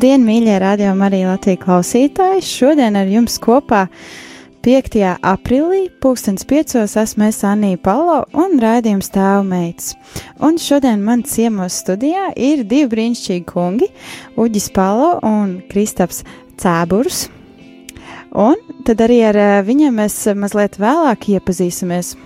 Labdien, mīļie radio Marija Latvijas klausītāji! Šodien ar jums kopā 5. aprīlī, 2005. esmu es Anija Palo un raidījums tēva meitas. Un šodien man ciemos studijā ir divi brīnišķīgi kungi - Uģis Palo un Kristaps Cēburs. Un tad arī ar eh, viņiem mēs mazliet vēlāk iepazīsimies.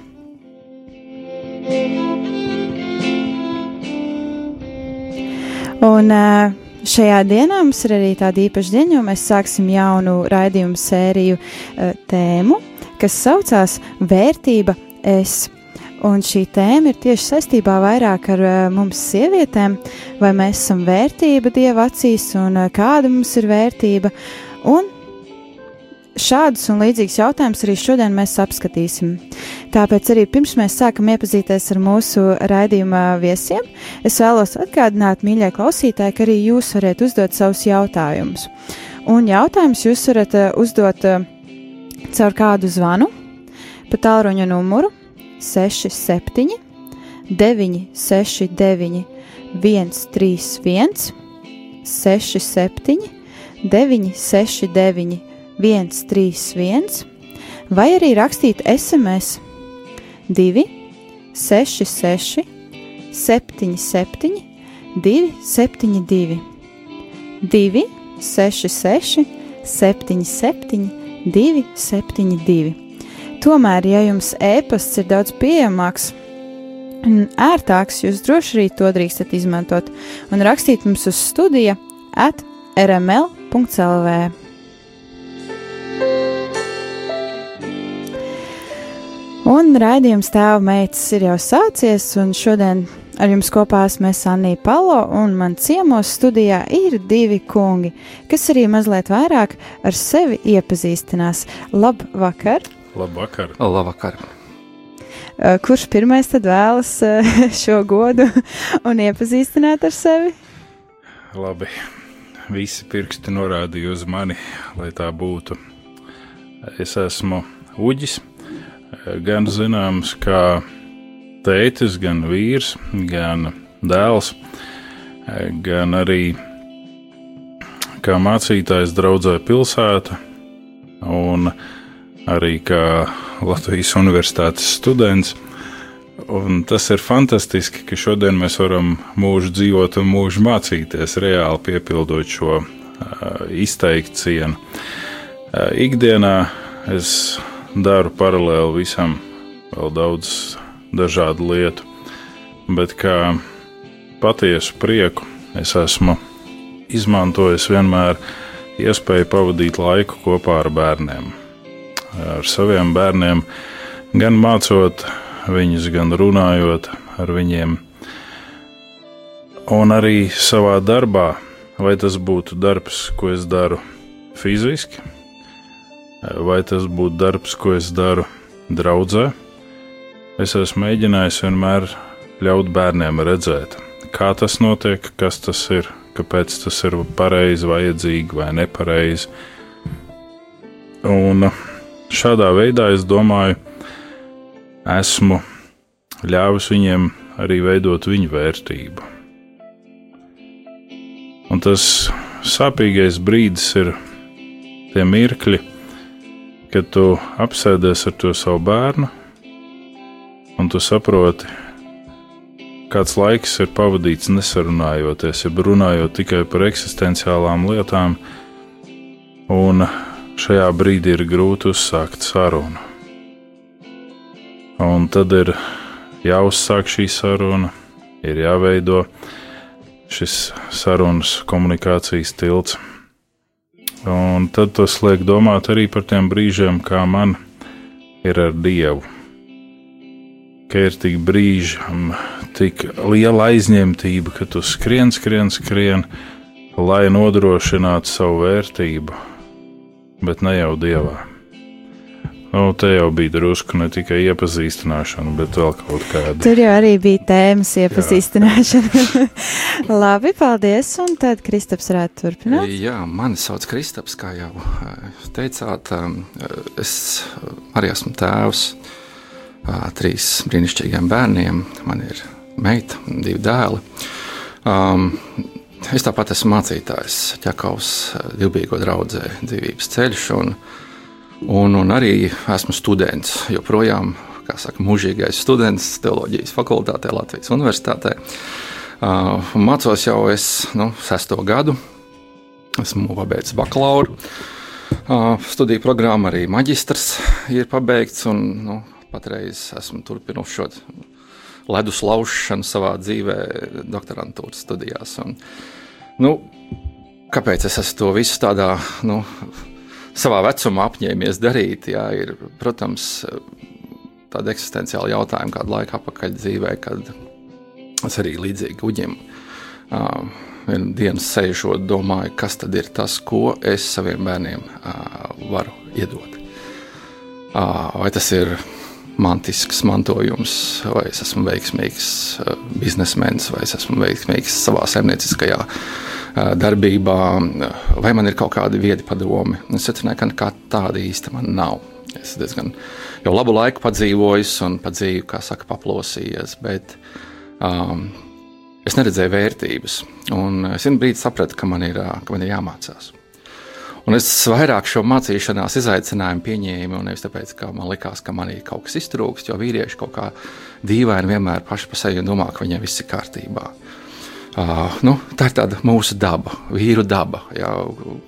Un uh, Šajā dienā mums ir arī tāda īpaša diena, jo mēs sāksim jaunu raidījumu sēriju uh, tēmu, kas saucās Vērtība es. Un šī tēma ir tieši saistībā vairāk ar uh, mums sievietēm, vai mēs esam vērtība Dieva acīs un uh, kāda mums ir vērtība. Un Šādus un līdzīgus jautājumus arī šodien mēs apskatīsim. Tāpēc arī pirms mēs sākam iepazīties ar mūsu raidījuma viesiem, es vēlos atgādināt, mīļie klausītāji, ka arī jūs varat uzdot savus jautājumus. Un jautājumus jūs varat uh, uzdot uh, caur kādu zvanu pa tālruņa numuru 67 969 131 67 969 131, vai arī rakstīt SMS 2, 6, 6, 77, 272, 2, 6, 6, 77, 272. Tomēr, ja jums e-pasts ir daudz pieejamāks, ērtāks, jūs droši arī to drīkstat izmantot un rakstīt mums uz studija at rml.clv. Un raidījums tēva meitas ir jau sācies, un šodien ar jums kopā esmu Anija Palo, un man ciemos studijā ir divi kungi, kas arī mazliet vairāk ar sevi iepazīstinās. Labvakar! Labvakar! Labvakar! Kurš pirmais tad vēlas šo godu un iepazīstināt ar sevi? Labi, visi pirksti norādīja uz mani, lai tā būtu. Es esmu Uģis gan zināms kā tētis, gan vīrs, gan dēls, gan arī kā mācītājs draudzē pilsēta un arī kā Latvijas universitātes students. Un tas ir fantastiski, ka šodien mēs varam mūžu dzīvot un mūžu mācīties, reāli piepildot šo uh, izteikcienu. Uh, ikdienā es daru paralēli visam, vēl daudz dažādu lietu, bet kā patiesu prieku es esmu izmantojis vienmēr iespēju pavadīt laiku kopā ar bērniem. Ar saviem bērniem, gan mācot viņus, gan runājot ar viņiem. Un arī savā darbā, vai tas būtu darbs, ko es daru fiziski, vai tas būtu darbs, ko es daru draudzē. Es esmu mēģinājis vienmēr ļaut bērniem redzēt, kā tas notiek, kas tas ir, kāpēc tas ir pareizi, vajadzīgi vai nepareizi. Un šādā veidā es domāju, esmu ļāvis viņiem arī veidot viņu vērtību. Un tas sāpīgais brīdis ir tie mirkļi, kad tu apsēdies ar to savu bērnu, un tu saproti, kāds laiks ir pavadīts nesarunājoties, jeb runājot tikai par eksistenciālām lietām, un šajā brīdī ir grūti uzsākt sarunu. Un tad ir jāuzsāk šī saruna, ir jāveido šis sarunas komunikācijas tilts. Un tad tas liek domāt arī par tiem brīžiem, kā man ir ar Dievu. Ka ir tik brīži, tik liela aizņemtība, ka tu skrien, skrien, skrien, lai nodrošinātu savu vērtību, bet ne jau Dievā. Nu, te jau bija drusku ne tikai iepazīstināšana, bet vēl kaut kāda. Tur jau arī bija tēmas iepazīstināšana. Labi, paldies. Un tad Kristaps varētu turpināt. Jā, mani sauc Kristaps, kā jau eh, teicāt. Eh, es arī esmu tēvs eh, trīs brīnišķīgiem bērniem. Man ir meita, divi dēli. Um, es tāpat esmu mācītājs Čakavas divbīgo draudzē dzīvības ceļš. Un, uh, Un, un arī esmu students, joprojām, saka, mūžīgais students teoloģijas fakultātē Latvijas Universitātē. Uh, mācos jau es nu, sesto gadu, esmu pabeidzis bakalauru. Uh, studiju programma arī maģistrs ir pabeigts, un nu, patreiz esmu turpinājis šo ledus laušanu savā dzīvē, doktorantūras studijās. Un, nu, kāpēc es to visu tādā nu, savā vecumā apņēmies darīt, jā, ir, protams, tāda eksistenciāla jautājuma kādu laiku atpakaļ dzīvē, kad es arī līdzīgi uģim. Uh, Vienu dienu sēžot, domāju, kas tad ir tas, ko es saviem bērniem uh, varu iedot. Uh, vai tas ir mantisks mantojums, vai es esmu veiksmīgs biznesmenis, vai es esmu veiksmīgs savā saimnieciskajā uh, darbībā, vai man ir kaut kādi viedi padomi. Es secināju, ka tāda īsti man nav. Es diezgan jau labu laiku padzīvojis un padzīvu, kā saka, paplosījies, bet um, es neredzēju vērtības. Un es vienā brīdī sapratu, ka man ir, ka man ir jāmācās. Un es vairāk šo mācīšanās izaicinājumu pieņēmu, nevis tāpēc, ka man likās, ka manī kaut kas iztrūkst, jo vīrieši kaut kā dīvaini vienmēr paši par sevi domā, ka viņiem viss ir kārtībā. Uh, nu, tā ir tāda mūsu daba, vīru daba, jā,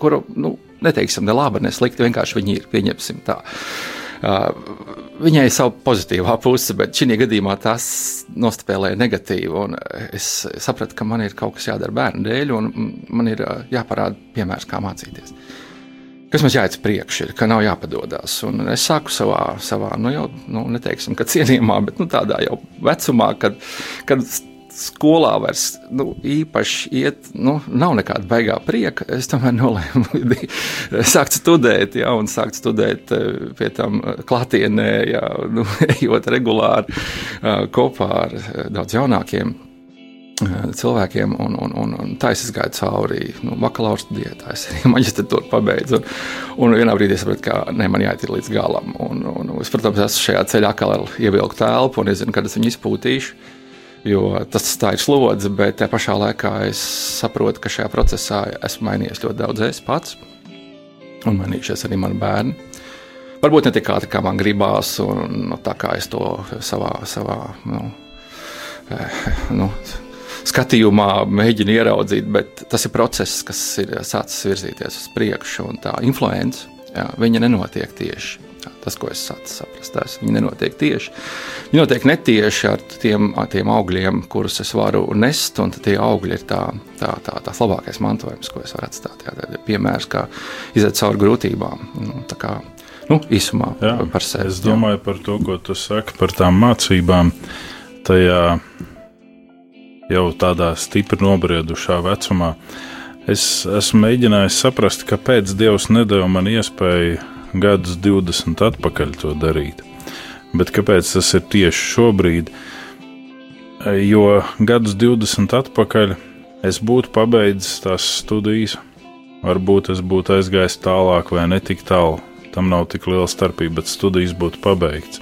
kuru nu, neteiksim ne labi, ne slikti. Vienkārši viņi ir, pieņemsim tā. Uh, viņai ir sava pozitīvā puse, bet šī gadījumā tas nospēlēja negatīvu. Es sapratu, ka man ir kaut kas jādara bērnu dēļ, un man ir jāparāda piemērs, kā mācīties. Kas mums jāiet priekšā, ir, ka nav jāpadodas. Un es sāku savā, savā nu, jau nu, neteiksim, ka cienījumā, bet nu, tādā jau vecumā, kad, kad skolā vairs nu, īpaši iet, nu, nav nekāda baigā prieka. Es tomēr nolēmu sākt studēt, ja, un sākt studēt eh, pie tam eh, klātienē, ja, nu, ejot regulāri eh, kopā ar daudz jaunākiem cilvēkiem, un, un, un, un tā es gāju cauri nu, bakalaura studijai, tā es arī maģistratūru pabeidzu. Un, un vienā brīdī es sapratu, ka ne, man jāiet līdz galam. Un, un, es, protams, esmu šajā ceļā atkal ievilku telpu un nezinu, kad es viņu izpūtīšu jo tas tā ir slodze, bet tajā pašā laikā es saprotu, ka šajā procesā esmu mainījies ļoti daudz es pats, un mainījušies arī mani bērni. Varbūt ne tik ātri, kā man gribās, un nu, tā kā es to savā, savā nu, eh, nu, skatījumā mēģinu ieraudzīt, bet tas ir process, kas ir sācis virzīties uz priekšu, un tā influence, jā, viņa nenotiek tieši Tas, ko es saprotu, tas nenotiek tieši. Viņi notiek netieši ar tiem, ar tiem augļiem, kurus es varu nest, un tie augļi ir tā, tā, tā, tās labākais mantojums, ko es varu atstāt. Jā, tā piemērs, kā iziet cauri grūtībām. Nu, kā, nu, īsumā jā, par sevi. Es domāju jā. par to, ko tu saki par tām mācībām. Tajā jau tādā stipri nobriedušā vecumā. Es esmu mēģinājis saprast, kāpēc Dievs nedēļa man iespēju gadus 20 atpakaļ to darīt. Bet kāpēc tas ir tieši šobrīd? Jo gadus 20 atpakaļ es būtu pabeidzis tās studijas, varbūt es būtu aizgājis tālāk vai ne tik tālu. Tam nav tik liela starpība, bet studijas būtu pabeigts.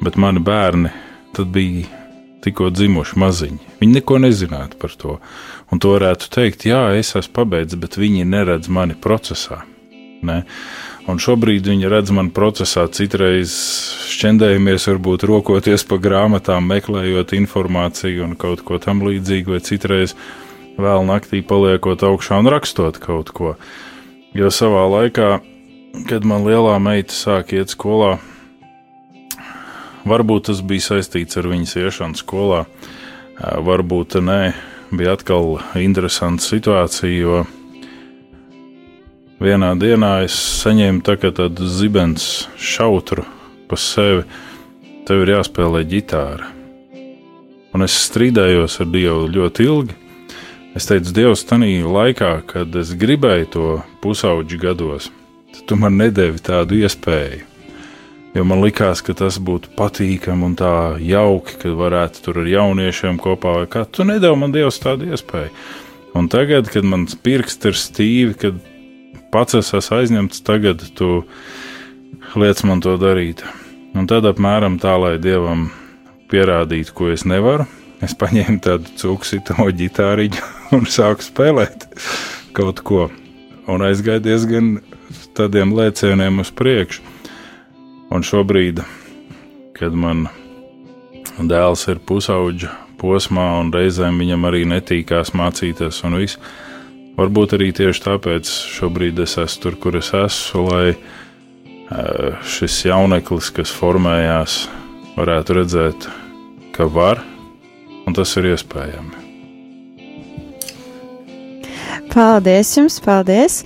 Bet mani bērni tad bija tikko dzimuši maziņi. Viņi neko nezinātu par to. Un to varētu teikt, jā, es esmu pabeidzis, bet viņi neredz mani procesā. Ne? Un šobrīd viņi redz man procesā, citreiz šķendējamies, varbūt rokoties pa grāmatām, meklējot informāciju un kaut ko tam līdzīgu, vai citreiz vēl naktī paliekot augšā un rakstot kaut ko. Jo savā laikā, kad man lielā meita sāk iet skolā, varbūt tas bija saistīts ar viņas iešanu skolā, varbūt nē, bija atkal interesanta situācija, jo vienā dienā es saņēmu tā tādu zibens šautru pa sevi. Tev ir jāspēlē ģitāra. Un es strīdējos ar Dievu ļoti ilgi. Es teicu, Dievs, tajā laikā, kad es gribēju to pusauģu gados, tu man nedevi tādu iespēju. Jo man likās, ka tas būtu patīkami un tā jauki, ka varētu tur ar jauniešiem kopā vai kā. Tu nedevi man Dievs tādu iespēju. Un tagad, kad mans pirksts ir stīvi, kad pats es esmu aizņemts, tagad tu liec man to darīt. Un tad apmēram tā, lai Dievam pierādītu, ko es nevaru, es paņēmu tādu cūksīto ģitāriņu un sāku spēlēt kaut ko. Un aizgāju diezgan tādiem lēcieniem uz priekšu. Un šobrīd, kad man dēls ir pusauģa posmā, un reizēm viņam arī netīkās mācīties, un viss, varbūt arī tieši tāpēc šobrīd es esmu tur, kur es esmu, lai šis jauneklis, kas formējās, varētu redzēt, ka var, un tas ir iespējami. Paldies jums, paldies!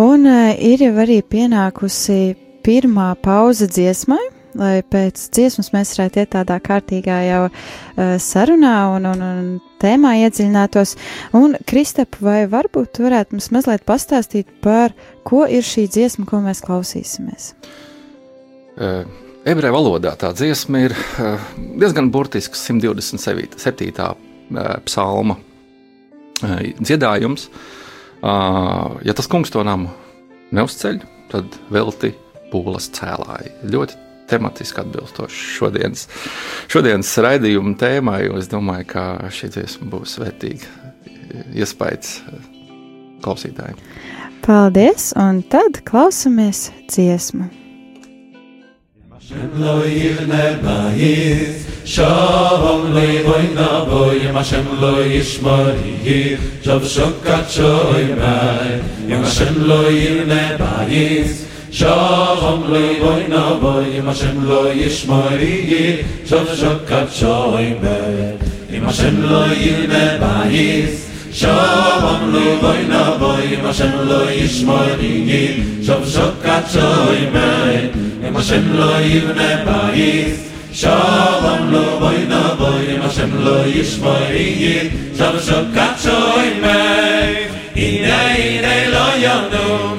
Un uh, ir jau arī pienākusi pirmā pauze dziesmai, lai pēc dziesmas mēs varētu iet tādā kārtīgā jau uh, sarunā un, un, un tēmā iedziļinātos. Un, Kristap, vai varbūt tu varētu mums mazliet pastāstīt par, ko ir šī dziesma, ko mēs klausīsimies? Uh. Ebreju valodā tā dziesma ir uh, diezgan burtisks 127. psalma uh, dziedājums. Uh, ja tas kungs to namu neuzceļ, tad velti pūles cēlāji. Ļoti tematiski atbilstoši šodienas, šodienas raidījuma tēmai. Es domāju, ka šī dziesma būs vērtīga eh, iespējas eh, klausītājiem. Paldies, un tad klausamies dziesmu. השם לא יבנה בית, שלום לא יבנה בו, אם השם לא ישמור יהיה, שב שוקת שוי מי, אם השם לא יבנה בית, שחם לא יבוי נבוי אם השם לא ישמור יגיד שוב שוי בית אם השם לא ילמה בייס שחם לא נבוי אם השם לא ישמור שוי אם השם לא בייס Shalom lo boy na boy lo yishmayin shalom shokat shoy me inay lo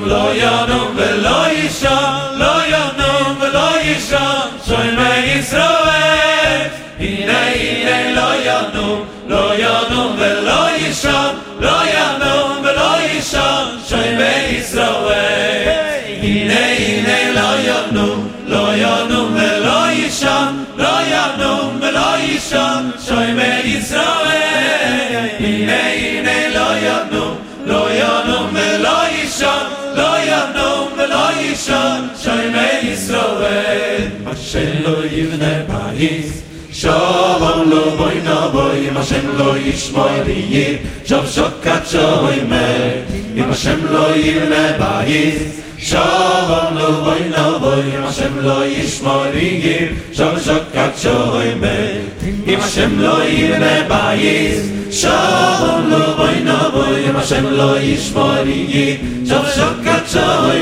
יישן לא ינום ולא יישן שוי מי ישראל. הנה הנה לא ינום לא ינום ולא יישן לא ינום ולא יישן שוי מי ישראל. הנה הנה לא ינום לא ינום ולא יישן לא ינום ולא יישן שוי ישראל. הנה הנה shon shoy me yisrove ma shen lo yivne paris shovam lo boy no boy ma shen lo yishmoy yir shov shokach shoy me ma shen lo yivne Shalom lo boy lo boy Hashem lo yishmor yigir Shalom shokat shoy Im Hashem lo yire bayis. Shalom lo boy lo boy Hashem lo yishmor yigir Shalom shokat shoy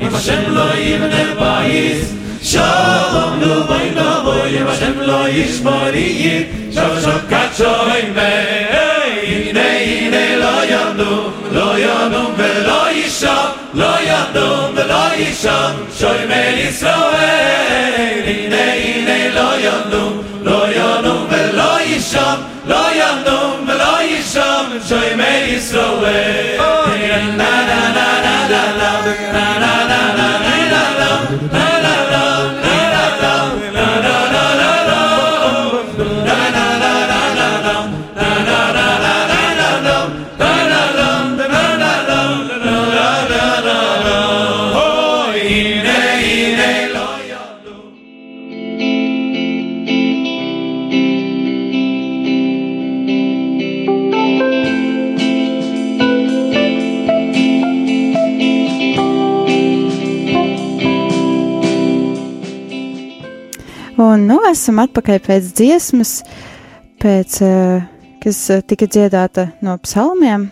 Im Hashem lo yire bayis. Shalom lo boy lo boy Hashem lo yishmor yigir Shalom shokat shoy Hey ine ine lo yanu lo yanu velo שם, לא ידום ולא יישם, שוימי ישראל, הנה הנה לא ידום, לא ידום ולא יישם, לא ידום ולא יישם, שוימי ישראל, נה נה נה נה. Un nu esam atpakaļ pēc dziesmas, pēc uh, kas uh, tika dziedāta no psalmiem.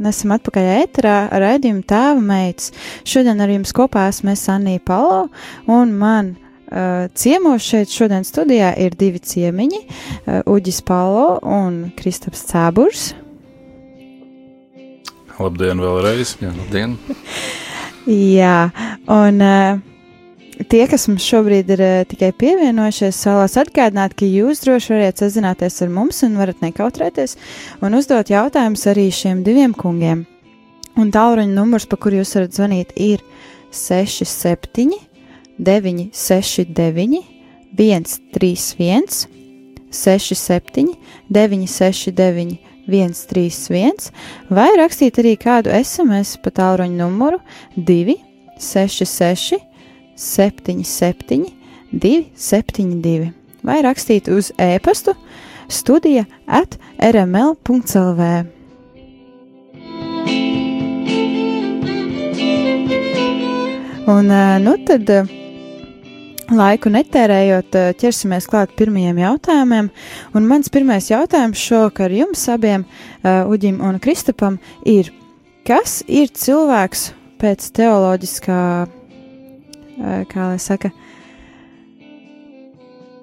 Nesam atpakaļ ēterā ar raidījumu Tēva meitas. Šodien ar jums kopā esmu Sanija Palo, un man uh, ciemos šeit šodien studijā ir divi ciemiņi uh, - Uģis Palo un Kristaps Cēburs. Labdien, vēlreiz! Jā, labdien! Jā, un uh, tie, kas mums šobrīd ir uh, tikai pievienojušies, vēlos atgādināt, ka jūs droši varat sazināties ar mums un varat nekautrēties un uzdot jautājumus arī šiem diviem kungiem. Un tālruņa numurs, pa kuru jūs varat zvanīt, ir 67, 969, 131, 67, 969, 131, vai rakstīt arī kādu SMS pa tālruņa numuru 266, 77, 272, vai rakstīt uz e-pastu studija at rml.clv. Un, nu tad, laiku netērējot, ķersimies klāt pirmajiem jautājumiem. Un mans pirmais jautājums šovakar jums abiem, Uģim un Kristapam, ir, kas ir cilvēks pēc teoloģiskā, kā lai saka,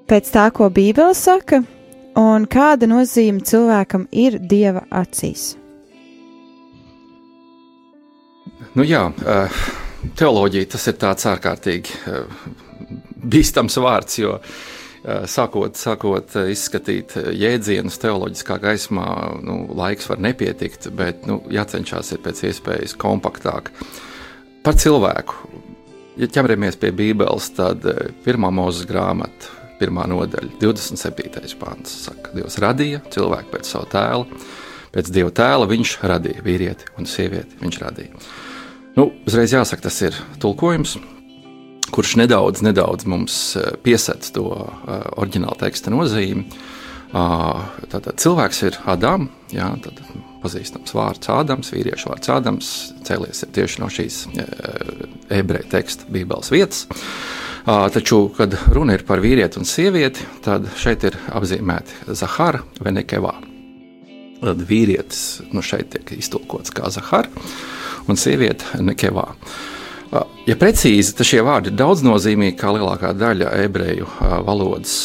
pēc tā, ko Bībele saka, un kāda nozīme cilvēkam ir Dieva acīs? Nu jā, teoloģija tas ir tāds ārkārtīgi bīstams vārds, jo sākot, sākot izskatīt jēdzienus teoloģiskā gaismā, nu, laiks var nepietikt, bet nu, jācenšas ir pēc iespējas kompaktāk. Par cilvēku. Ja ķeramies pie Bībeles, tad pirmā mūzes grāmata, pirmā nodaļa, 27. pāns, saka, Dievs radīja cilvēku pēc savu tēlu, pēc Dieva tēla viņš radīja vīrieti un sievieti. Viņš radīja. Nu, uzreiz jāsaka, tas ir tulkojums, kurš nedaudz, nedaudz mums piesaista to uh, oriģināla teksta nozīmi. Uh, tātad cilvēks ir Ādams, jā, tad pazīstams vārds Ādams, vīriešu vārds Ādams, cēlies tieši no šīs uh, ebreju teksta Bībeles vietas. Uh, taču, kad runa ir par vīrieti un sievieti, tad šeit ir apzīmēti Zahara vai Nekevā. Tad vīrietis nu šeit tiek iztulkots kā Zahara un sieviete Nekevā. Ja precīzi, tad šie vārdi ir daudz nozīmīgāki kā lielākā daļa ebreju valodas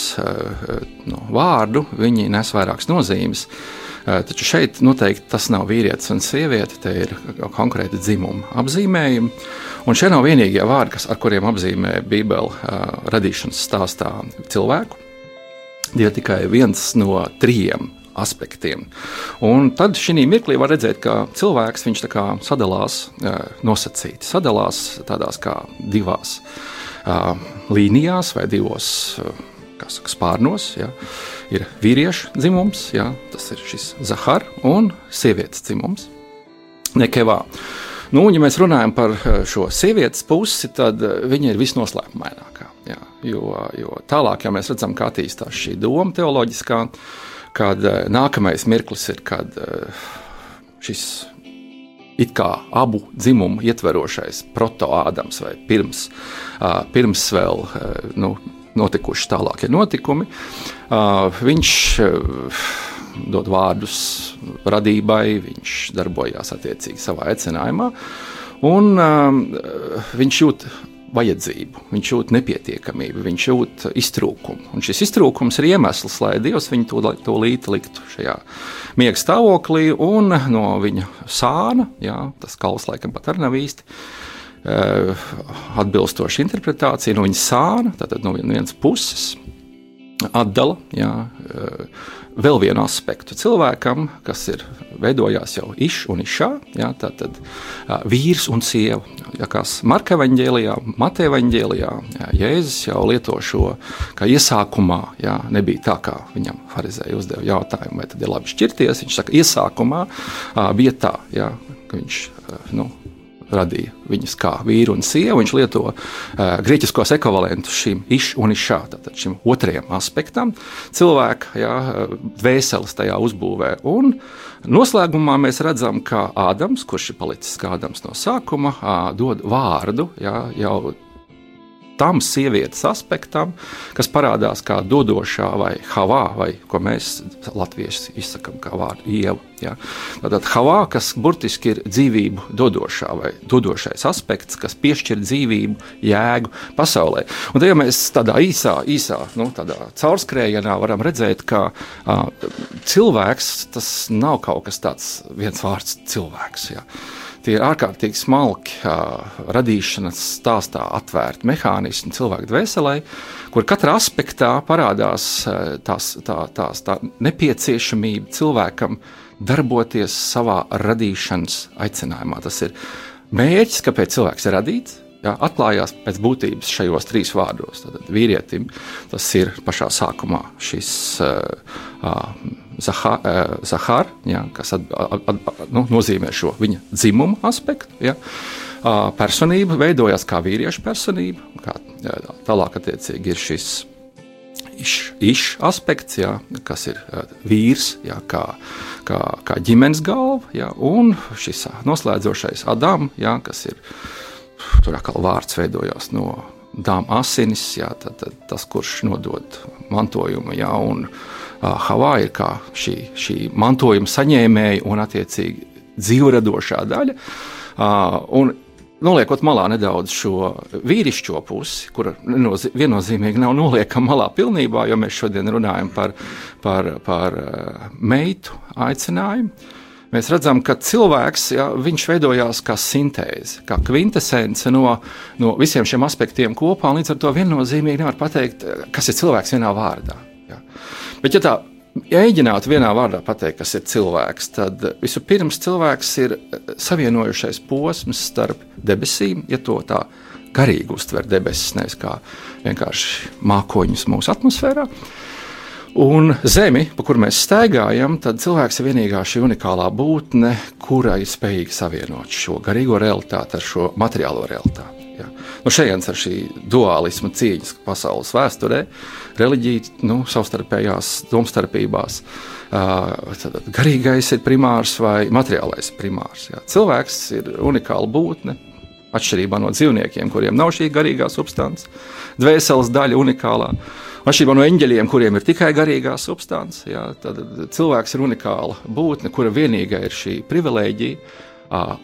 no, vārdu. Viņi nes vairākas nozīmes. Taču šeit noteikti tas nav vīrietis un sieviete, te ir konkrēti dzimuma apzīmējumi. Un šie nav vienīgie vārdi, kas, ar kuriem apzīmē Bībeli radīšanas stāstā cilvēku. Tie ir tikai viens no trijiem aspektiem. Un tad šī mirklī var redzēt, ka cilvēks kā sadalās nosacīti, sadalās tādās kā divās uh, līnijās vai divos uh, saka, spārnos. Ja. Ir vīriešu dzimums, ja, tas ir šis Zahara, un sievietes dzimums, Nekevā. Nu, ja mēs runājam par šo sievietes pusi, tad viņa ir visnoslēpumainākā. Ja, jo, jo tālāk, ja mēs redzam, kā attīstās šī doma teoloģiskā, uh, kad eh, nākamais mirklis ir, kad eh, šis it kā abu dzimumu ietverošais protoādams vai pirms, pirms vēl nu, notikuši tālākie notikumi, viņš dod vārdus radībai, viņš darbojās attiecīgi savā aicinājumā, un viņš jūt vajadzību, viņš jūt nepietiekamību, viņš jūt iztrūkumu. Un šis iztrūkums ir iemesls, lai Dievs viņu to, to līdzi liktu šajā miega stāvoklī, un no viņa sāna, jā, tas kauls laikam pat arī nav īsti. Uh, atbilstoša interpretācija no viņa sāna, tātad no vienas puses atdala jā, uh, vēl vienu aspektu cilvēkam, kas ir veidojās jau iš un išā, jā, tātad vīrs un sieva. Ja kas Marka evaņģēlijā, Mateja evaņģēlijā, jā, Jēzus jau lieto šo, ka iesākumā jā, nebija tā, kā viņam farizēja uzdeva jautājumu, vai tad ir labi šķirties. Viņš saka, iesākumā bija tā, jā, ka viņš, nu, radīja viņus kā vīru un sievu. Viņš lieto uh, grieķiskos ekvivalentus šim iš un išā, tātad šim otrajam aspektam, cilvēka jā, dvēseles tajā uzbūvē. Un noslēgumā mēs redzam, ka Ādams, kurš ir palicis kā Ādams no sākuma, uh, dod vārdu jā, jau tam sievietes aspektam, kas parādās kā dodošā vai havā, vai ko mēs latvieši izsakām kā vārdu ieva. Ja? Tātad havā, kas burtiski ir dzīvību dodošā vai dodošais aspekts, kas piešķir dzīvību, jēgu pasaulē. Un tad, ja mēs tādā īsā, īsā nu, tādā caurskrējienā varam redzēt, ka uh, cilvēks tas nav kaut kas tāds viens vārds cilvēks. Ja? Tie ir ārkārtīgi smalki uh, radīšanas stāstā atvērti mehānismi cilvēku dvēselē, kur katrā aspektā parādās uh, tās, tā, tās, tā nepieciešamība cilvēkam darboties savā radīšanas aicinājumā. Tas ir mērķis, kāpēc cilvēks ir radīts. Jā, atklājās pēc būtības šajos trīs vārdos. Tad vīrietim tas ir pašā sākumā šis uh, uh, Zahar, eh, Zahar ja, kas at, at, at, nu, nozīmē šo viņa dzimumu aspektu. Ja. Personība veidojās kā vīrieša personība, kā tālāk attiecīgi ir šis iš, iš aspekts, jā, kas ir vīrs, jā, kā, kā, kā ģimenes galva, jā, un šis noslēdzošais Adams, jā, kas ir tur atkal vārds veidojās no dāmas asinis, jā, tad, tad tas, kurš nodod mantojumu, jā, un Havāja ir kā šī, šī mantojuma saņēmēja un attiecīgi dzīvradošā daļa. Un noliekot malā nedaudz šo vīrišķo pusi, kur viennozīmīgi nav noliekama malā pilnībā, jo mēs šodien runājam par, par, par meitu aicinājumu. Mēs redzam, ka cilvēks ja, veidojās kā sintēze, kā kvintessence no, no visiem šiem aspektiem kopā. Līdz ar to viennozīmīgi nevar pateikt, kas ir cilvēks vienā vārdā. Bet, ja tā mēģinātu vienā vārdā pateikt, kas ir cilvēks, tad vispirms cilvēks ir savienojušais posms starp debesīm, ja to tā garīgi uztver debesis, nevis kā vienkārši mākoņus mūsu atmosfērā. Un zemi, pa kuru mēs staigājam, tad cilvēks ir vienīgā šī unikālā būtne, kurai ir spējīga savienot šo garīgo realitāti ar šo materiālo realitāti. Ja. Nu, šeit ar šī dualisma cīņas pasaules vēsturē, reliģija nu, savstarpējās domstarpībās. Uh, garīgais ir primārs vai materiālais primārs. Jā. Cilvēks ir unikāla būtne, atšķirībā no dzīvniekiem, kuriem nav šī garīgā substance, dvēseles daļa unikālā. Atšķirībā no eņģeļiem, kuriem ir tikai garīgā substance, jā, tad cilvēks ir unikāla būtne, kura vienīgā ir šī privilēģija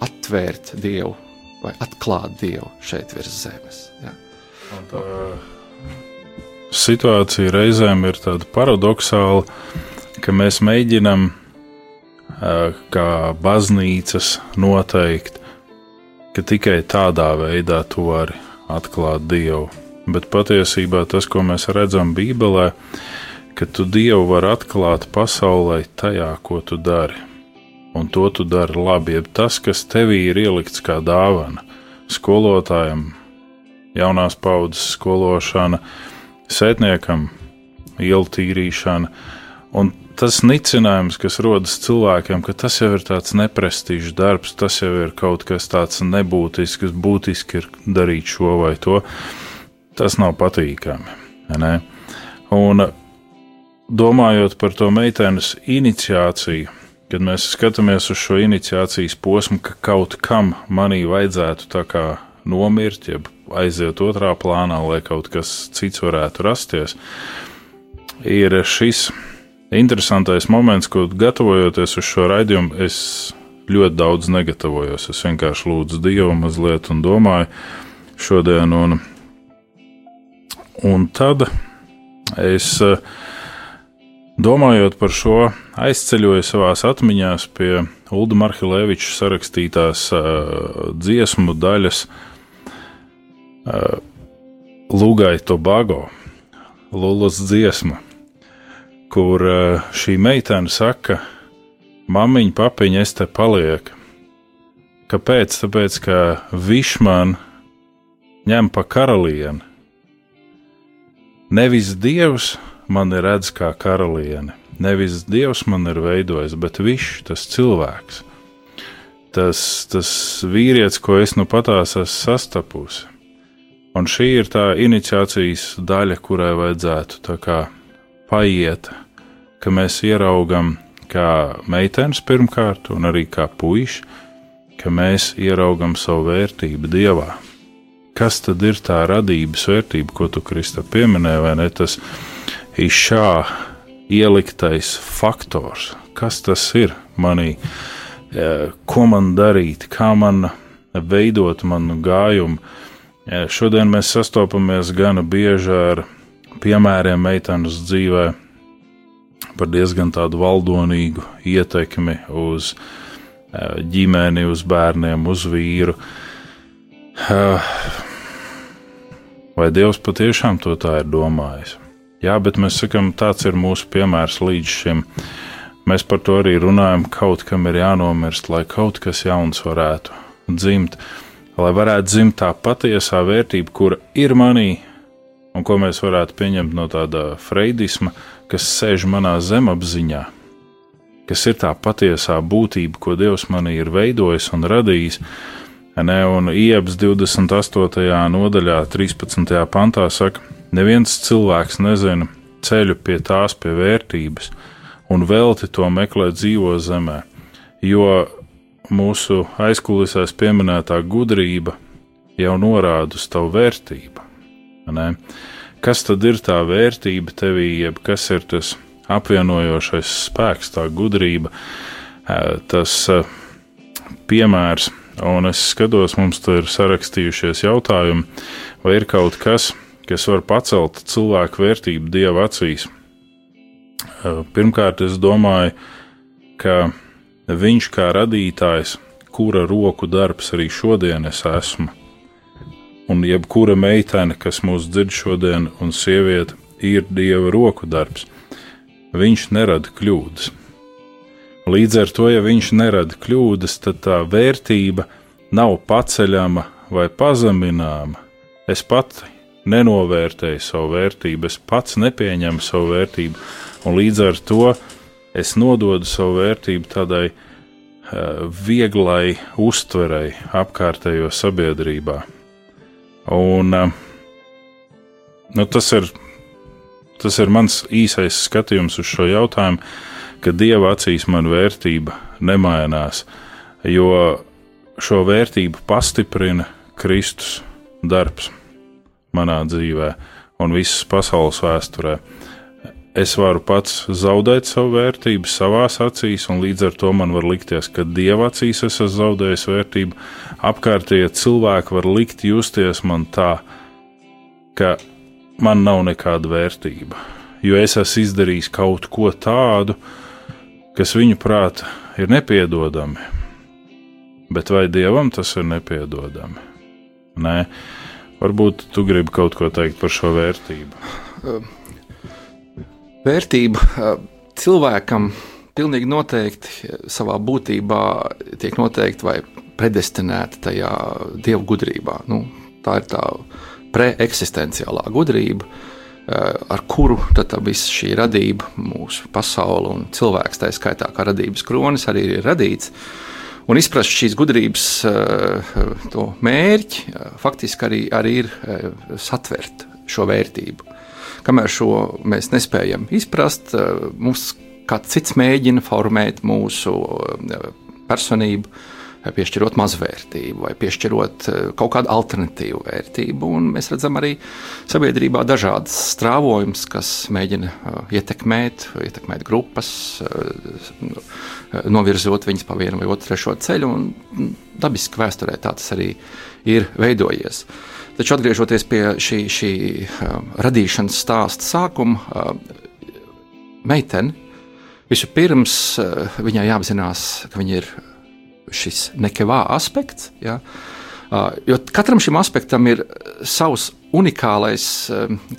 atvērt Dievu vai atklāt Dievu šeit virs zemes. Tā situācija reizēm ir tāda paradoxāla, ka mēs mēģinam kā baznīcas noteikt, ka tikai tādā veidā tu vari atklāt Dievu. Bet patiesībā tas, ko mēs redzam Bībelē, ka tu Dievu vari atklāt pasaulē tajā, ko tu dari un to tu dari labi. Jeb tas, kas tevī ir ielikts kā dāvana skolotājam, jaunās paudzes skološana, sētniekam, ielu tīrīšana. Un tas nicinājums, kas rodas cilvēkiem, ka tas jau ir tāds neprestižs darbs, tas jau ir kaut kas tāds nebūtisks, būtiski ir darīt šo vai to, tas nav patīkami. Ne? Un domājot par to meitenes iniciāciju, kad mēs skatāmies uz šo iniciācijas posmu, ka kaut kam manī vajadzētu tā kā nomirt, jeb aiziet otrā plānā, lai kaut kas cits varētu rasties, ir šis interesantais moments, ko gatavojoties uz šo raidījumu, es ļoti daudz negatavojos. Es vienkārši lūdzu Dievu mazliet un domāju šodien, un, un tad es uh, Domājot par šo, aizceļoju savā atmiņā pie Ulda Marhileviča sarakstītās uh, dziesmu daļas uh, Lūgai Tobago, Lulas dziesma, kur uh, šī meitene saka, Mamiņa, papiņa, es te palieku. Kāpēc? Tāpēc, ka viņš man ņem pa karalieni. Nevis dievs, mani redz kā karalieni. Nevis Dievs man ir veidojis, bet viņš, tas cilvēks, tas, tas vīrietis, ko es nu patās esmu sastapusi. Un šī ir tā iniciācijas daļa, kurai vajadzētu kā paiet, ka mēs ieraugam kā meitenes pirmkārt, un arī kā puiši, ka mēs ieraugam savu vērtību Dievā, kas tad ir tā radības vērtība, ko tu Krista pieminēji, vai ne? Tas ir šā ieliktais faktors, kas tas ir manī, e, ko man darīt, kā man veidot manu gājumu. E, šodien mēs sastopamies gana bieži ar piemēriem meitenes dzīvē par diezgan tādu valdonīgu ietekmi uz e, ģimeni, uz bērniem, uz vīru. Vai Dievs patiešām to tā ir domājis? Jā, bet mēs sakām, tāds ir mūsu piemērs līdz šim. Mēs par to arī runājam, kaut kam ir jānomirst, lai kaut kas jauns varētu dzimt, lai varētu dzimt tā patiesā vērtība, kura ir manī, un ko mēs varētu pieņemt no tāda freidisma, kas sēž manā zemapziņā, kas ir tā patiesā būtība, ko Dievs manī ir veidojis un radījis. Ne, un Iebs 28. nodaļā, 13. pantā saka, neviens cilvēks nezina ceļu pie tās pie vērtības, un velti to meklē dzīvo zemē, jo mūsu aizkulisēs pieminētā gudrība jau norāda uz tavu vērtību. Ne? Kas tad ir tā vērtība tevī, jeb kas ir tas apvienojošais spēks, tā gudrība, tas piemērs, un es skatos, mums tur ir sarakstījušies jautājumi, vai ir kaut kas, kas var pacelt cilvēku vērtību dieva acīs. Pirmkārt, es domāju, ka viņš kā radītājs, kura roku darbs arī šodien es esmu, un jebkura meitene, kas mūs dzird šodien, un sieviete, ir dieva roku darbs, viņš nerada kļūdas. Līdz ar to, ja viņš nerada kļūdas, tad tā vērtība nav paceļama vai pazemināma. Es pati nenovērtēju savu vērtību, es pats nepieņemu savu vērtību, un līdz ar to es nododu savu vērtību tādai uh, vieglai uztverei apkārtējo sabiedrībā. Un, uh, nu, tas, ir, tas ir mans īsais skatījums uz šo jautājumu ka dieva acīs man vērtība nemainās, jo šo vērtību pastiprina Kristus darbs manā dzīvē un visas pasaules vēsturē. Es varu pats zaudēt savu vērtību savā acīs, un līdz ar to man var likties, ka dieva acīs es esmu zaudējis vērtību. Apkārtējie cilvēki var likt justies man tā, ka man nav nekāda vērtība, jo es esmu izdarījis kaut ko tādu, kas viņu prāta ir nepiedodami. Bet vai dievam tas ir nepiedodami? Nē, varbūt tu gribi kaut ko teikt par šo vērtību. Vērtība cilvēkam pilnīgi noteikti savā būtībā tiek noteikta vai predestinēta tajā dievu gudrībā. Nu, tā ir tā preeksistenciālā gudrība, Eh, ar kuru visa šī radība, mūsu pasaule un cilvēks, tā skaitā kā radības kronis, arī ir radīts. Un izprast šīs gudrības eh, mērķi, eh, faktiski arī, arī ir satvert šo vērtību. Kamēr šo mēs nespējam izprast, mums kāds cits mēģina formēt mūsu personību, piešķirot mazvērtību vai piešķirot eh, kaut kādu alternatīvu vērtību. Un mēs redzam arī sabiedrībā dažādas strāvojumus, kas mēģina eh, ietekmēt, ietekmēt grupas, eh, novirzot viņus pa vienu vai otru trešo ceļu. Un dabiski vēsturē tā tas arī ir veidojies. Taču atgriežoties pie šī, šī radīšanas stāsta sākuma, meitene vispirms viņai jāapzinās, ka viņa ir šis nekevā aspekts. Ja? Jo katram šim aspektam ir savs unikālais,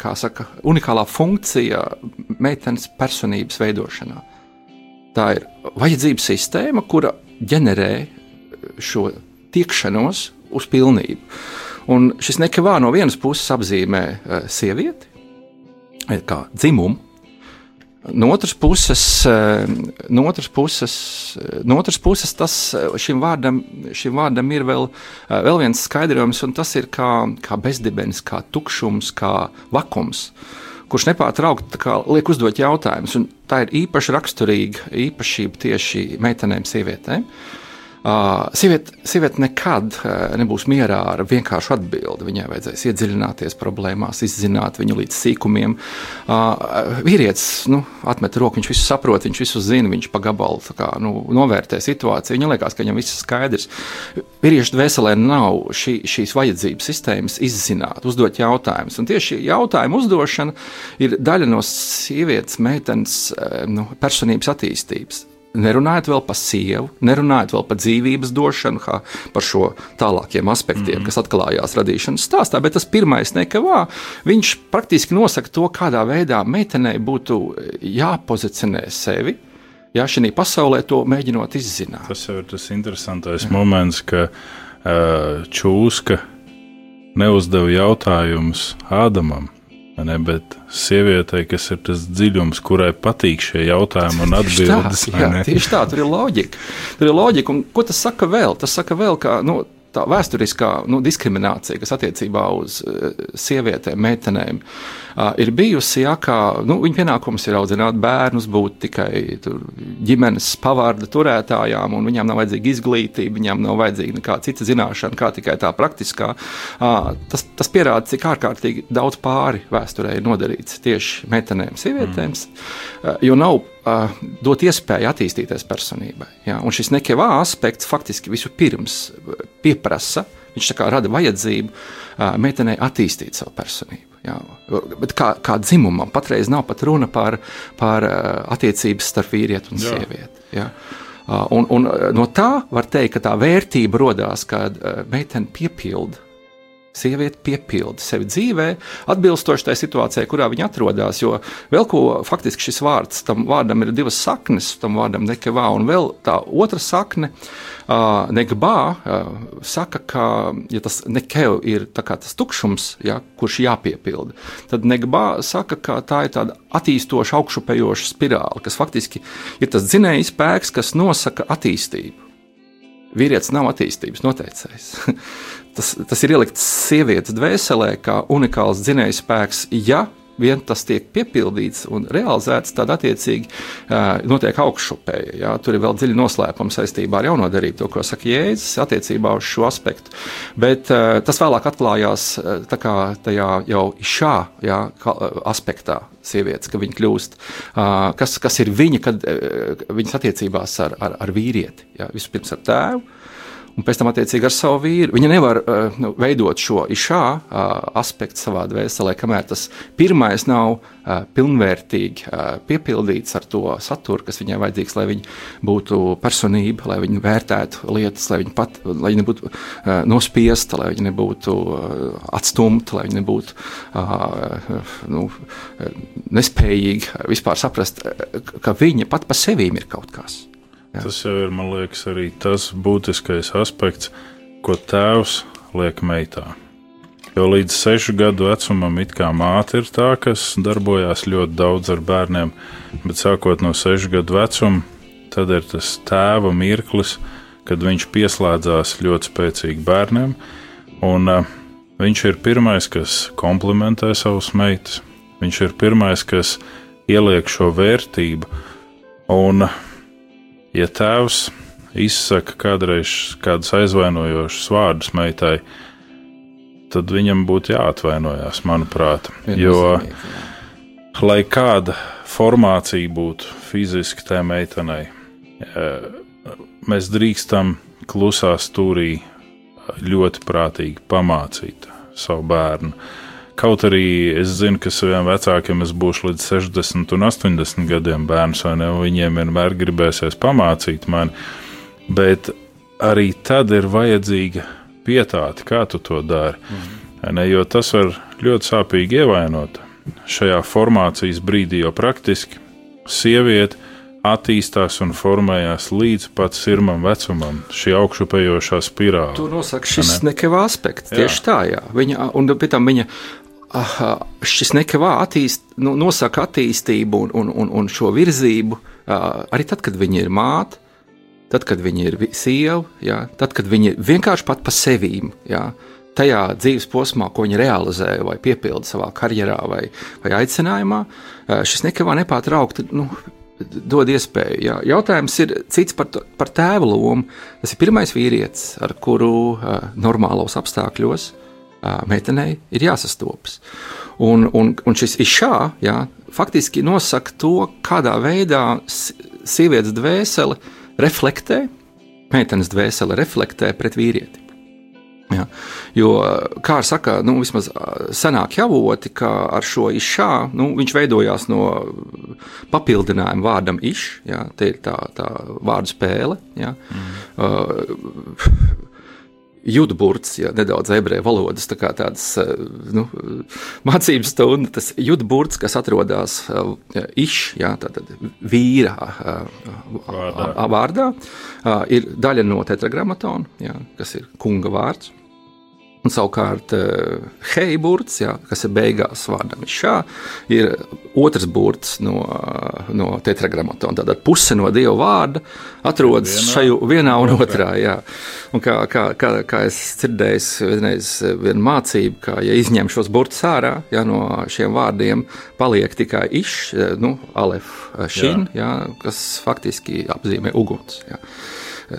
kā saka, unikālā funkcija meitenes personības veidošanā. Tā ir vajadzību sistēma, kura ģenerē šo tiekšanos uz pilnību. Un šis nekavā no vienas puses apzīmē sievieti, kā dzimumu, No otras puses, eh, no otras puses, eh, no otras puses tas, eh, šim, vārdam, šim vārdam ir vēl, vēl viens skaidrojums, un tas ir kā, kā bezdibens, kā tukšums, kā vakums, kurš nepārtraukti liek uzdot jautājumus. Tā ir īpaši raksturīga īpašība tieši meitenēm, sievietēm. Uh, sieviete, sieviete nekad uh, nebūs mierā ar vienkāršu atbildi. Viņai vajadzēs iedziļināties problēmās, izzināt viņu līdz sīkumiem. Uh, vīrietis nu, atmet roku, viņš visu saprot, viņš visu zina, viņš pa gabalu kā, nu, novērtē situāciju. Viņam liekas, ka viņam viss ir skaidrs. Vīriešu dvēselē nav šī, šīs vajadzības sistēmas izzināt, uzdot jautājumus. Un tieši jautājumu uzdošana ir daļa no sievietes, meitenes nu, personības attīstības. Nerunājot vēl par sievu, nerunājot vēl par dzīvības došanu, kā par šo tālākiem aspektiem, mm. kas atklājās radīšanas stāstā, bet tas pirmais nekavā, viņš praktiski nosaka to, kādā veidā meitenei būtu jāpozicionē sevi, ja šī pasaulē to mēģinot izzināt. Tas jau ir tas interesantais Jā. moments, ka uh, čūska neuzdeva jautājumus Ādamam Ne, bet sievietei, kas ir tas dziļums, kurai patīk šie jautājumi un atbildes. Tā, jā, tieši tā, tur ir loģika. Tur ir loģika, un ko tas saka vēl? Tas saka vēl, ka nu, tā vēsturiskā nu, diskriminācija, kas attiecībā uz uh, sievietēm, meitenēm, uh, ir bijusi, ja, ka nu, viņa pienākums ir audzināt bērnus, būt tikai tur, ģimenes pavārda turētājām, un viņām nav vajadzīga izglītība, viņām nav vajadzīga nekāda cita zināšana, kā tikai tā praktiskā. Uh, tas, tas pierāda, cik ārkārtīgi daudz pāri vēsturē ir nodarīts tieši meitenēm, sievietēm, mm. jo nav uh, dot iespēju attīstīties personībai. Ja? Un šis nekevā aspekts faktiski vispirms pieprasa, viņš rada vajadzību uh, meitenei attīstīt savu personību. Jā, bet kā, kā dzimumam patreiz nav pat runa par, par attiecības starp vīrieti un sievieti. Jā. Un, un no tā var teikt, ka tā vērtība radās, kad meitene piepilda Sieviete piepilda sevi dzīvē, atbilstoši tai situācijai, kurā viņa atrodas. Jo vēl ko faktiski šis vārds, tam vārdam ir divas saknes, tam vārdam nekevā, un vēl tā otra sakne, uh, negbā, uh, saka, ka, ja tas nekev ir tas tukšums, ja, kurš jāpiepilda, tad negbā saka, ka tā ir tāda attīstoša, augšupējoša spirāli, kas faktiski ir tas dzinējs spēks, kas nosaka attīstību. Vīrietis nav attīstības noteicējs. tas, tas ir ielikts sievietes dvēselē kā unikāls dzinējs spēks. Ja vien tas tiek piepildīts un realizēts, tad attiecīgi uh, notiek augšupēja. Ja? Tur ir vēl dziļi noslēpumi saistībā ar jaunodarību, to, ko saka Jēzus attiecībā uz šo aspektu. Bet uh, tas vēlāk atklājās uh, tajā jau šā ja, aspektā. Sievietes, ka viņa kļūst, kas, kas ir viņa, kad viņas attiecībās ar, ar, ar vīrieti. Ja? Vispirms ar tēvu, un pēc tam attiecīgi ar savu vīru. Viņa nevar uh, nu, veidot šo išā uh, aspektu savā dvēselē, kamēr tas pirmais nav uh, pilnvērtīgi uh, piepildīts ar to saturu, kas viņai vajadzīgs, lai viņa būtu personība, lai viņa vērtētu lietas, lai viņa, pat, lai viņa nebūtu uh, nospiesta, lai viņa nebūtu uh, atstumta, lai viņa nebūtu uh, nu, nespējīga vispār saprast, ka viņa pat pa sevīm ir kaut kas. Jā. Tas jau ir, man liekas, arī tas būtiskais aspekts, ko tēvs liek meitā. Jo līdz sešu gadu vecumam it kā māte ir tā, kas darbojās ļoti daudz ar bērniem, bet sākot no sešu gadu vecuma, tad ir tas tēva mirklis, kad viņš pieslēdzās ļoti spēcīgi bērniem, un uh, viņš ir pirmais, kas komplimentē savus meitas. Viņš ir pirmais, kas ieliek šo vērtību, un uh, ja tēvs izsaka kādreiz kādus aizvainojošus vārdus meitai, tad viņam būtu jāatvainojas, manuprāt. Jo, lai kāda formācija būtu fiziski tajā meitenei, mēs drīkstam klusā stūrī ļoti prātīgi pamācīt savu bērnu Kaut arī es zinu, ka saviem vecākiem es būšu līdz 60 un 80 gadiem bērns, vai ne? Viņiem vienmēr gribēsies pamācīt mani, bet arī tad ir vajadzīga pietāte, kā tu to dari. Mm. Ne, jo tas var ļoti sāpīgi ievainot šajā formācijas brīdī, jo praktiski sieviete attīstās un formējās līdz pat sirmam vecumam, šī augšupejošā spirāle. To nosaka šis ne? nekavā aspekts. Tieši jā. tā, jā. Viņa, un pēc tam viņa aha, šis nekavā attīst, nu, nosaka attīstību un, un, un, un šo virzību arī tad, kad viņa ir māte, tad, kad viņa ir sieva, jā, tad, kad viņa ir vienkārši pat pa sevīm. Jā, tajā dzīves posmā, ko viņa realizē vai piepilda savā karjerā vai, vai aicinājumā, šis nekavā nepārtraukti nu, dod iespēju. Jā. Jautājums ir cits par, par tēva lomu. Tas ir pirmais vīrietis, ar kuru uh, normālos apstākļos uh, meitenei ir jāsastopas. Un, un, un šis išā jā, faktiski nosaka to, kādā veidā sievietes dvēsele reflektē, meitenes dvēsele reflektē pret vīrieti. Ja, jo, kā jau saka, nu, vismaz senāk javoti, ka ar šo išā nu, viņš veidojās no papildinājuma vārdam iš, ja, tie ir tā, tā vārdu spēle. Ja. Mm. Uh, Judburts, ja nedaudz ebreju valodas, tā tādas nu, mācības stunda, tas judburts, kas atrodas uh, iš, ja, tātad vīrā uh, vārdā, vārdā ir daļa no tetragrammatona, ja, kas ir kunga vārds. Un savukārt eh, hei burts, jā, kas ir beigās vārdam šā, ir otrs burts no, no tetragrammatona. Tātad puse no dieva vārda atrodas vienā, šajā vienā un otrā. Jā. Un kā, kā, kā, kā es dzirdēju, vienreiz viena mācība, ka, ja izņem šos burtus ārā jā, no šiem vārdiem, paliek tikai iš, nu, alef, šin, jā. Jā, kas faktiski apzīmē uguns. Jā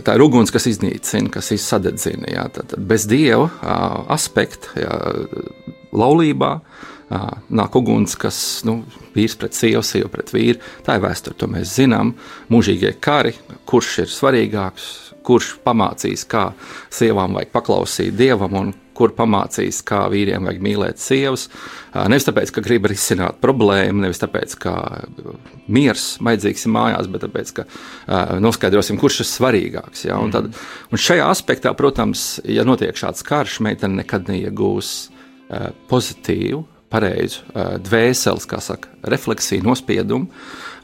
tā ir uguns, kas iznīcina, kas izsadedzina. Jā, tad bez dieva aspekta, jā, laulībā nāk uguns, kas nu, vīrs pret sievu, sieva pret vīru. Tā ir vēsture, to mēs zinām. Mūžīgie kari, kurš ir svarīgāks, kurš pamācīs, kā sievām vajag paklausīt dievam un kur pamācīs, kā vīriem vajag mīlēt sievas. Nevis tāpēc, ka grib risināt problēmu, nevis tāpēc, ka miers vajadzīgs ir mājās, bet tāpēc, ka noskaidrosim, kurš ir svarīgāks. Ja? Un, tad, un šajā aspektā, protams, ja notiek šāds karš, meitene nekad neiegūs pozitīvu, pareizu dvēseles, kā saka, refleksiju, nospiedumu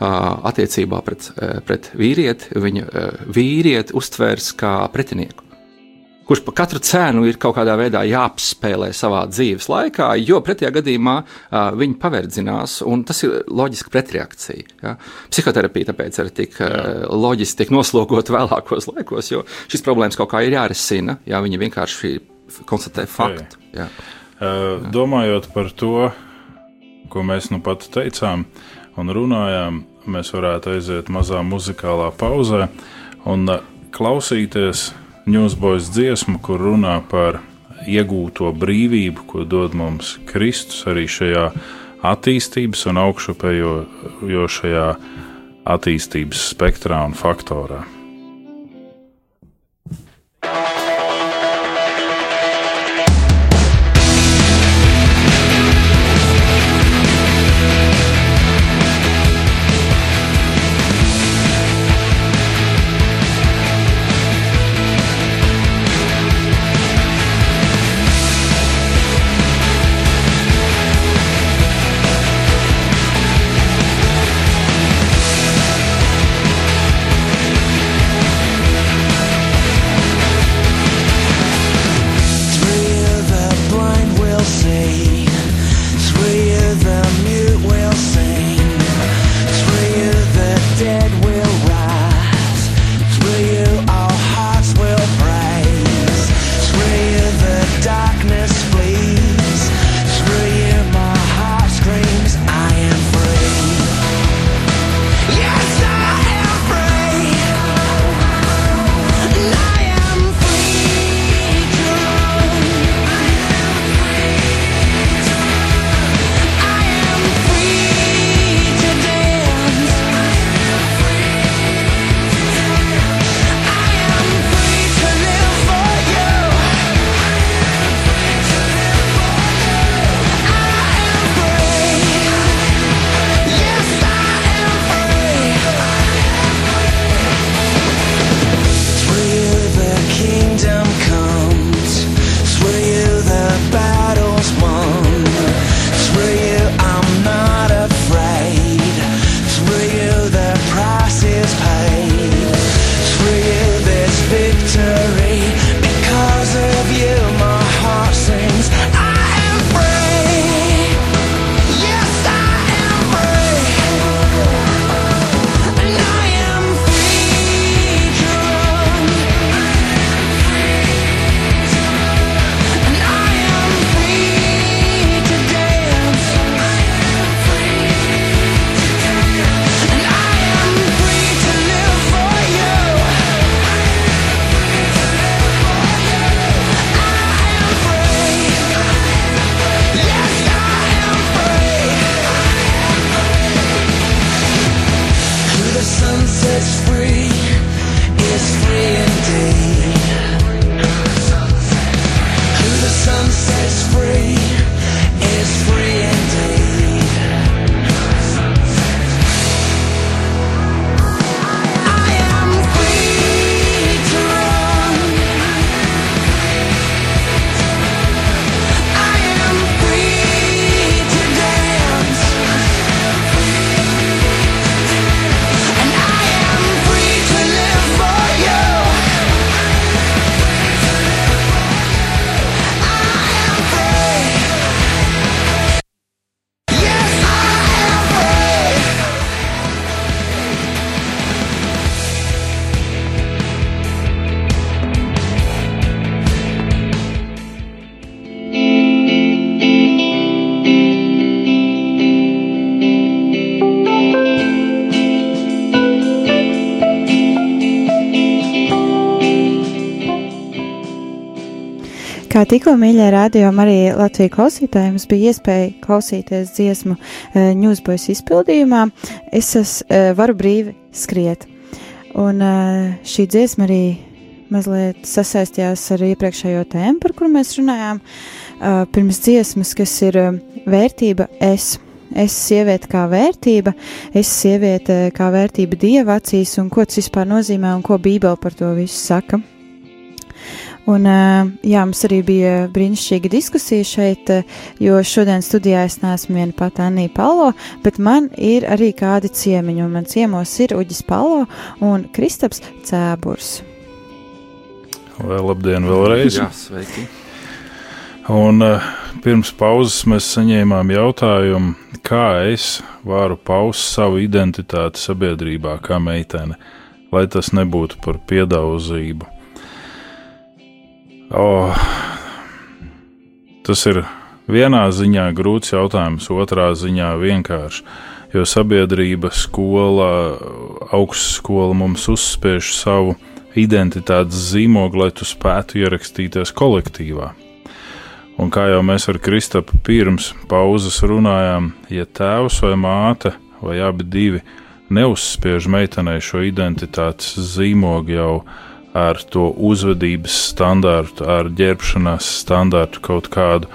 attiecībā pret, pret vīrieti. Viņa vīrieti uztvērs kā pretinieku kurš par katru cenu ir kaut kādā veidā jāapspēlē savā dzīves laikā, jo pretējā gadījumā uh, viņi paverdzinās, un tas ir loģiski pretreakcija. Ja? Psihoterapija tāpēc ir tik uh, loģiski tiek noslogot vēlākos laikos, jo šis problēmas kaut kā ir jārisina, ja viņi vienkārši konstatē faktu. Jā. Uh, domājot par to, ko mēs nu pat teicām un runājām, mēs varētu aiziet mazā muzikālā pauzē un klausīties Newsboys dziesmu, kur runā par iegūto brīvību, ko dod mums Kristus arī šajā attīstības un augšupejošajā attīstības spektrā un faktorā. Tikko mīļā rādījuma arī Latvijas klausītājiem bija iespēja klausīties dziesmu uh, Newsboys izpildījumā, es es uh, varu brīvi skriet. Un uh, šī dziesma arī mazliet sasaistījās ar iepriekšējo tēmu, par kuru mēs runājām, uh, pirms dziesmas, kas ir uh, vērtība es. Es sieviete kā vērtība, es sieviete kā vērtība dieva acīs, un ko tas vispār nozīmē, un ko Bībele par to visu saka. Un, jā, mums arī bija brīnišķīga diskusija šeit, jo šodien studijā es neesmu viena pati Anija Palo, bet man ir arī kādi ciemiņi, un man ciemos ir Uģis Palo un Kristaps Cēburs. Vai labdien vēlreiz! Jā, sveiki! Un uh, pirms pauzes mēs saņēmām jautājumu, kā es varu paust savu identitāti sabiedrībā kā meitene, lai tas nebūtu par piedauzību. Oh, tas ir vienā ziņā grūts jautājums, otrā ziņā vienkārši. Jo sabiedrība, skola, augstskola mums uzspiež savu identitātes zīmogu, lai tu spētu ierakstīties kolektīvā. Un kā jau mēs ar Kristapu pirms pauzes runājām, ja tēvs vai māte vai abi divi neuzspiež meitenei šo identitātes zīmogu jau ar to uzvedības standārtu, ar ģērbšanās standārtu kaut kādu,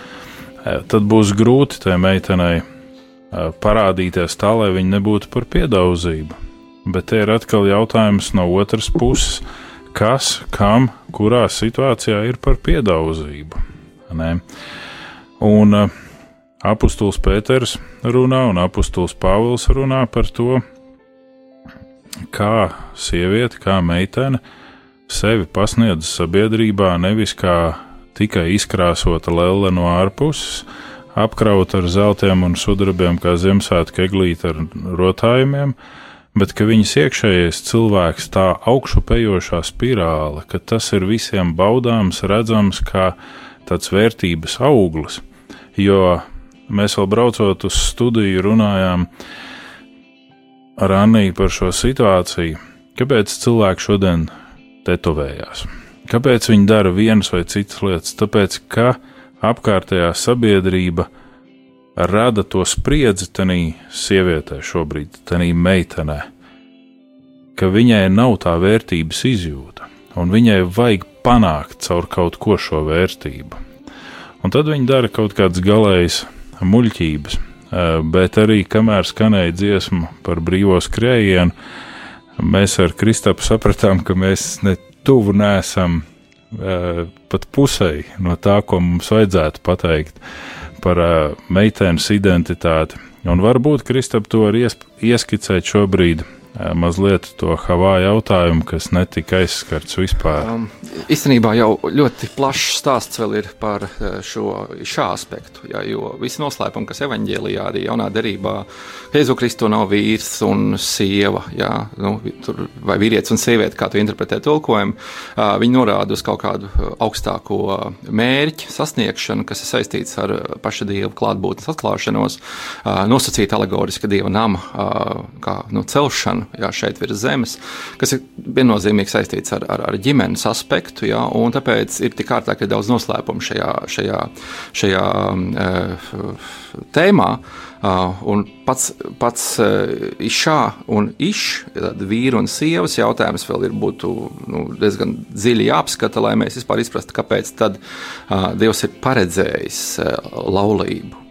eh, tad būs grūti tai meitenei eh, parādīties tā, lai viņa nebūtu par piedauzību. Bet te ir atkal jautājums no otras puses, kas, kam, kurā situācijā ir par piedauzību. Ne? Un uh, apustulis Pēters runā un apustulis Pāvils runā par to, kā sieviete, kā meitene uh, sevi pasniedz sabiedrībā nevis kā tikai izkrāsota lelle no ārpuses, apkrauta ar zeltiem un sudrabiem, kā Ziemassvētku eglīte ar rotājumiem, bet ka viņas iekšējais cilvēks tā augšupejošā spirāle, ka tas ir visiem baudāms, redzams kā tāds vērtības auglis, jo mēs vēl braucot uz studiju runājām ar Anniju par šo situāciju, kāpēc cilvēki šodien tetovējās. Kāpēc viņi dara vienas vai citas lietas? Tāpēc, ka apkārtējā sabiedrība rada to spriedzi tenī sievietē šobrīd, tenī meitenē, ka viņai nav tā vērtības izjūta, un viņai vajag panākt caur kaut ko šo vērtību. Un tad viņi dara kaut kādas galējas muļķības, eh, bet arī kamēr skanēja dziesma par brīvo skrējienu, mēs ar Kristapu sapratām, ka mēs ne tuvu nesam uh, pat pusēji no tā, ko mums vajadzētu pateikt par uh, meitenes identitāti. Un varbūt Kristap to var ieskicēt šobrīd mazliet to Havāju jautājumu, kas netika aizskarts vispār. Um, īstenībā jau ļoti plašs stāsts vēl ir par šo aspektu, ja, jo visi noslēpumi, kas evaņģēlijā arī jaunā derībā, Jēzu Kristu nav vīrs un sieva, ja, nu, tur, vai vīrietis un sieviete, kā tu interpretē tulkojumu, uh, viņi norāda uz kaut kādu augstāko mērķi sasniegšanu, kas ir saistīts ar paša dieva klātbūtnes atklāšanos, uh, nosacīt alegoriski dieva nama uh, kā nu, celšanu ģimeni, jā, šeit virs zemes, kas ir viennozīmīgi saistīts ar, ar, ar ģimenes aspektu, jā, un tāpēc ir tik ārkārtīgi daudz noslēpumu šajā, šajā, šajā uh, tēmā. Uh, un pats, pats uh, išā un iš, vīra un sievas jautājums vēl ir būtu nu, diezgan dziļi jāapskata, lai mēs vispār izprastu, kāpēc tad uh, Dievs ir paredzējis uh, laulību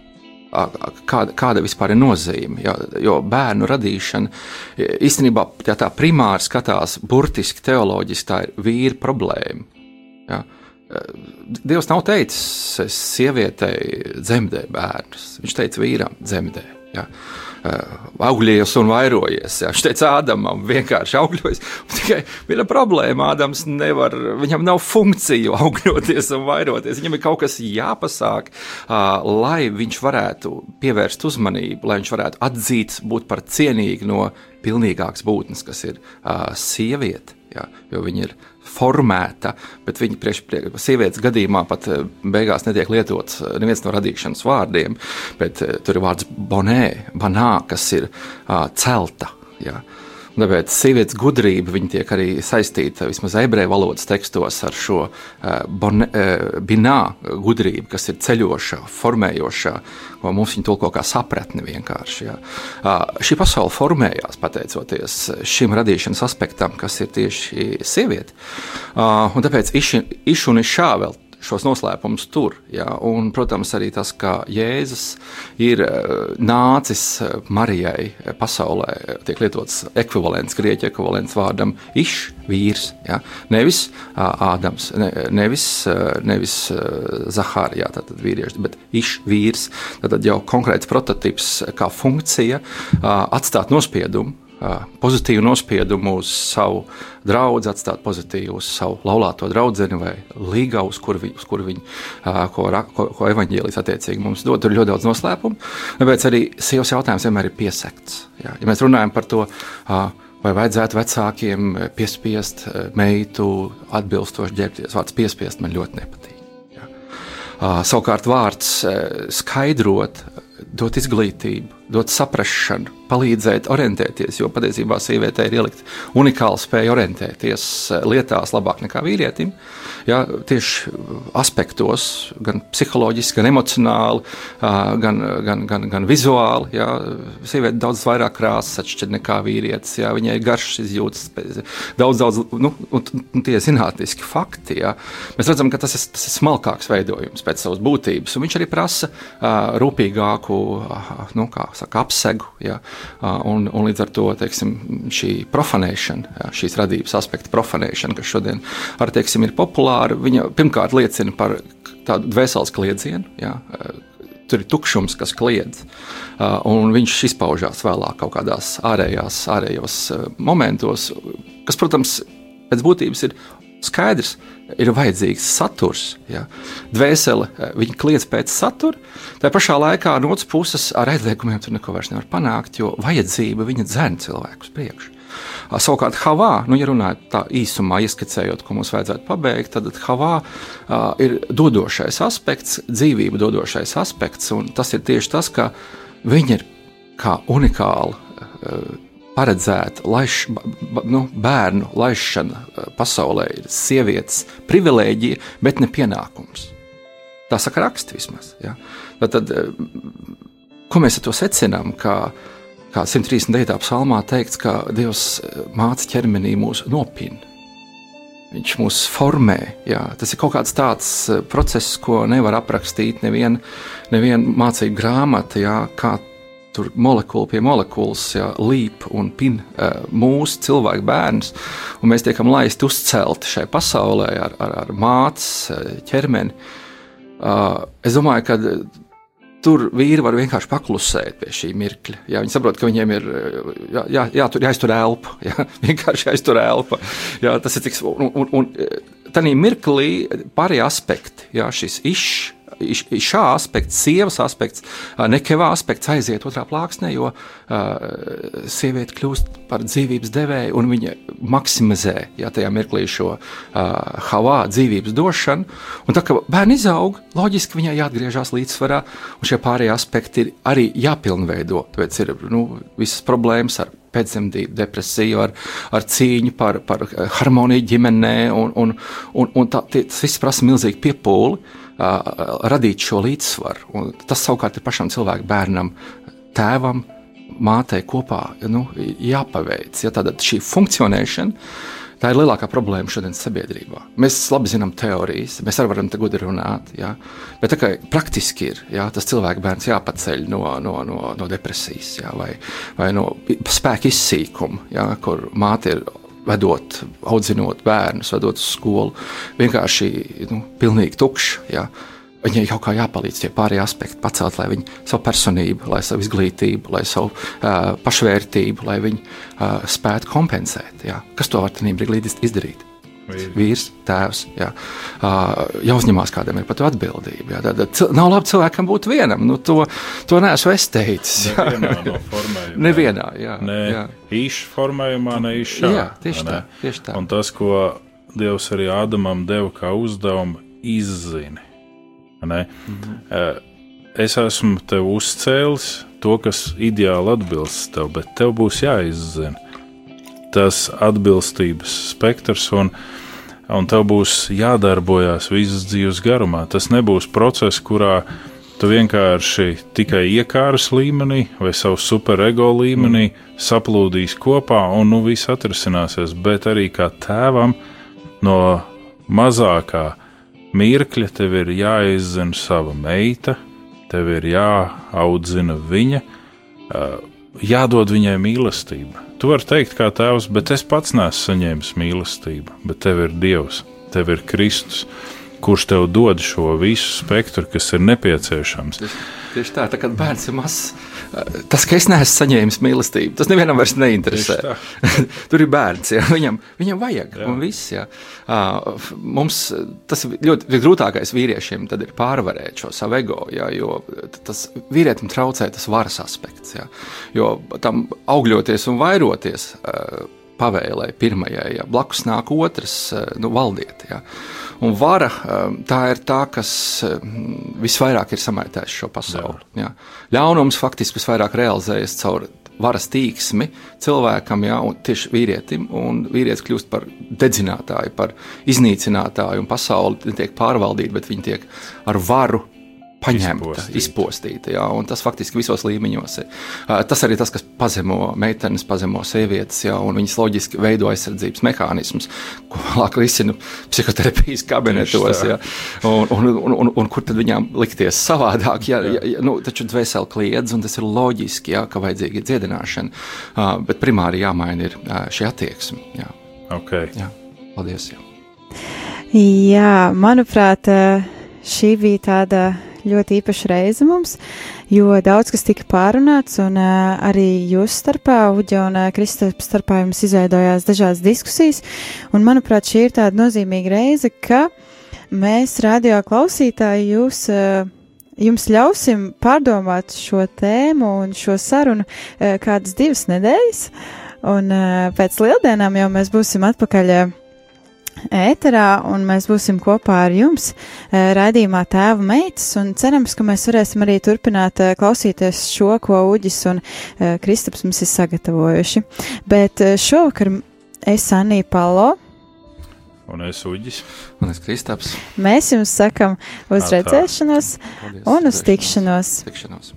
kāda, kāda vispār ir nozīme. Jo, jo bērnu radīšana īstenībā, ja tā primāri skatās, burtiski teoloģiski, tā ir vīra problēma. Ja. Dievs nav teicis, sievietei dzemdēju bērnus. Viņš teica, vīram dzemdē. Ja. Uh, Eh, augļies un vairojies. Jā. Viņš teica, Ādamam vienkārši augļojas. Tikai viena problēma, Ādams nevar, viņam nav funkciju augļoties un vairoties. Viņam ir kaut kas jāpasāk, uh, lai viņš varētu pievērst uzmanību, lai viņš varētu atzīt, būt par cienīgu no pilnīgākas būtnes, kas ir uh, sieviete. Jā, jo viņa ir formēta, bet viņa priekš, priekš sievietes gadījumā pat eh, beigās netiek lietots eh, neviens no radīšanas vārdiem, bet eh, tur ir vārds bonē, banā, kas ir uh, celta. Jā. Tāpēc sievietes gudrība tiek arī saistīta vismaz ebreju valodas tekstos ar šo uh, bone, uh, binā gudrību, kas ir ceļošā, formējošā, ko mums viņa tulko kā sapratni vienkārši. Ja. Uh, šī pasaule formējās pateicoties šim radīšanas aspektam, kas ir tieši sieviete. Uh, un tāpēc iš un išā vēl šos noslēpumus tur. Ja? Un, protams, arī tas, ka Jēzus ir eh, nācis eh, Marijai pasaulē, tiek lietots ekvivalents, grieķu ekvivalents vārdam iš, vīrs. Ja? Nevis Ādams, ne, nevis, nevis Zahārijā, tātad vīrieši, bet iš, vīrs. Tad jau konkrēts prototyps kā funkcija atstāt nospiedumu pozitīvu nospiedumu uz savu draugu, atstāt pozitīvu uz savu laulāto draugu vai līgā, uz kuru viņi, uz kur viņi ko, ko, ko evaņģēlijas attiecīgi mums dod. Tur ir ļoti daudz noslēpumu. Tāpēc arī sievas jautājums vienmēr ir piesekts. Jā. Ja mēs runājam par to, vai vajadzētu vecākiem piespiest meitu atbilstoši ģērbties, vārds piespiest man ļoti nepatīk. Jā. Savukārt vārds skaidrot, dot izglītību, dot saprāšanu, palīdzēt orientēties, jo patiesībā sievietei ir ielikt unikāla spēja orientēties eh, lietās labāk nekā vīrietim. Ja, tieši aspektos, gan psiholoģiski, gan emocionāli, gan, gan, gan, gan vizuāli. Ja, sieviete daudz vairāk krāsas atšķir nekā vīrietis. Ja, viņai ir garšas izjūtas, daudz, daudz, nu, un, un tie zinātniski fakti. Ja. Mēs redzam, ka tas ir, tas ir smalkāks veidojums pēc savas būtības, un viņš arī prasa uh, rūpīgāku, nu, kā saka, apsegu. Ja, uh, Un, un līdz ar to teiksim, šī profanēšana, jā, šīs radības aspekta profanēšana, kas šodien arī teiksim, ir populāra, viņa pirmkārt liecina par tādu dvēseles kliedzienu. Jā, tur ir tukšums, kas kliedz, un viņš izpaužās vēlāk kaut kādās ārējās, ārējos momentos, kas, protams, pēc būtības ir skaidrs, ir vajadzīgs saturs. Ja. Dvēsele, eh, viņa kliedz pēc satura, tā pašā laikā no otras puses ar aizliegumiem tur neko vairs nevar panākt, jo vajadzība viņa dzēna cilvēku uz priekšu. Savukārt, Havā, nu, ja runājot tā īsumā, ieskicējot, ko mums vajadzētu pabeigt, tad Havā uh, ir dodošais aspekts, dzīvību dodošais aspekts, un tas ir tieši tas, ka viņa ir kā unikāla. Uh, paredzēta laiš, nu, bērnu laišana eh, pasaulē ir sievietes privilēģija, bet ne pienākums. Tā saka raksts vismaz. Ja? Tad, tad, eh, ko mēs ar to secinām? Kā, kā 139. psalmā teikts, ka Dievs eh, māca ķermenī mūs nopina. Viņš mūs formē. Jā. Tas ir kaut kāds tāds process, ko nevar aprakstīt neviena nevien mācību grāmata, jā, kā tur molekula pie molekulas jā, līp un pin uh, mūsu cilvēku bērns, un mēs tiekam laisti uzcelti šai pasaulē ar, ar, ar mātes ķermeni. Uh, es domāju, ka tur vīri var vienkārši paklusēt pie šī mirkļa. Jā, viņi saprot, ka viņiem ir jā, jā, jā, tur jāiztur elpa. Jā, vienkārši jāiztur elpa. Jā, tas ir tik. Un, un, un tādā mirklī pārējie aspekti, jā, šis izšķirts šā aspekta, sievas aspekts, nekavā aspekts aiziet otrā plāksnē, jo sieviete kļūst par dzīvības devēju un viņa maksimizē ja, tajā mirklī šo havā dzīvības došanu. Un tā kā bērni izaug, loģiski viņai jāatgriežas līdzsvarā, un šie pārējie aspekti ir arī jāpilnveido. Tāpēc ir nu, visas problēmas ar pēcdzemdību, depresiju, ar, ar cīņu par, par harmoniju ģimenē, un, un, un, un tā, tie, tas viss prasa milzīgu piepūli radīt šo līdzsvaru. Un tas savukārt ir pašam cilvēkam, bērnam, tēvam, mātei kopā nu, jāpaveic. Ja, tātad šī funkcionēšana. Tā ir lielākā problēma šodienas sabiedrībā. Mēs labi zinām teorijas, mēs arī varam te gudri runāt, ja? bet tā kā praktiski ir, ja, tas cilvēks bērns jāpaceļ no, no, no, no depresijas ja? vai, vai no spēka izsīkuma, ja? kur māte ir vedot, audzinot bērnus, vedot uz skolu, vienkārši nu, pilnīgi tukšs. Ja. Viņai kaut kā jāpalīdz tie pārējie aspekti pacelt, lai viņi savu personību, lai savu izglītību, lai savu uh, pašvērtību, lai viņi uh, spētu kompensēt. Ja. Kas to var tajā brīdī izdarīt? Vīri. Vīrs, tēvs. Jā. Uh, jāuzņemās kādam ir par to atbildību. Jā. Tad, tad nav labi cilvēkam būt vienam. Nu, to, to neesmu es teicis. Nevienā no formējumā. Nevienā, jā. Ne jā. īša formējumā, ne īša. Jā, tieši tā, tieši tā. Un tas, ko Dievs arī Ādamam deva kā uzdevumu, izzini. Ne? Mhm. Uh, es esmu tev uzcēlis to, kas ideāli atbilst tev, bet tev būs jāizzina tas atbilstības spektrs, un, un tev būs jādarbojas visas dzīves garumā. Tas nebūs process, kurā tu vienkārši tikai iekāras līmenī vai savu superego līmenī mm. saplūdīs kopā, un nu viss atrisināsies, bet arī kā tēvam no mazākā mirkļa tev ir jāizzina sava meita, tev ir jāaudzina viņa, jādod viņai mīlestība. Tu vari teikt, kā tēvs, bet es pats nesu saņēmis mīlestību, bet tev ir Dievs, tev ir Kristus, kurš tev dod šo visu spektru, kas ir nepieciešams. Tieši tā, tā kad bērns ir mazs, tas, ka es neesmu saņēmis mīlestību, tas nevienam vairs neinteresē. Tur ir bērns, jā, viņam, viņam vajag, jā. un viss. Jā. Mums tas ļoti grūtākais vīriešiem ir pārvarēt šo savu ego, jā, jo tas vīrietim traucē tas varas aspekts. Jā, jo tam augļoties un vairoties pavēlē pirmajai, ja blakus nāk otrs, nu, valdiet. Ja. Un vara um, tā ir tā, kas um, visvairāk ir samaitējusi šo pasauli. Jā. Jā. Ļaunums faktiski visvairāk realizējas caur varas tīksmi cilvēkam, jā, un tieši vīrietim, un vīrietis kļūst par dedzinātāju, par iznīcinātāju, un pasauli netiek pārvaldīta, bet viņi tiek ar varu paņemta, izpostīta. izpostīta jā, tas faktiski visos līmeņos ir. Tas arī tas, kas pazemo meitenes, pazemo sievietes, jā, un viņas loģiski veido aizsardzības mehānismus, ko vēlāk risina psihoterapijas kabinetos. Jā, un, un, un, un, un kur tad viņām likties savādāk? Jā, jā. Jā, nu, taču dvēseli kliedz, un tas ir loģiski, jā, ka vajadzīga ir dziedināšana, bet primāri jāmaina ir šī attieksme. Jā. Okay. Jā. Paldies! Jā. jā, manuprāt, šī bija tāda ļoti īpaša reize mums, jo daudz kas tika pārunāts, un uh, arī jūs starpā, Uģa un uh, Kristaps starpā jums izveidojās dažādas diskusijas, un manuprāt, šī ir tāda nozīmīga reize, ka mēs, radio klausītāji, jūs. Uh, Jums ļausim pārdomāt šo tēmu un šo sarunu uh, kādas divas nedēļas, un uh, pēc lieldienām jau mēs būsim atpakaļ uh, ēterā, un mēs būsim kopā ar jums eh, raidījumā Tēva meitas, un cerams, ka mēs varēsim arī turpināt eh, klausīties šo, ko Uģis un eh, Kristaps mums ir sagatavojuši. Bet šovakar es Anī Palo. Un es Uģis. Un es Kristaps. Mēs jums sakam uz redzēšanos un uz tikšanos. tikšanos.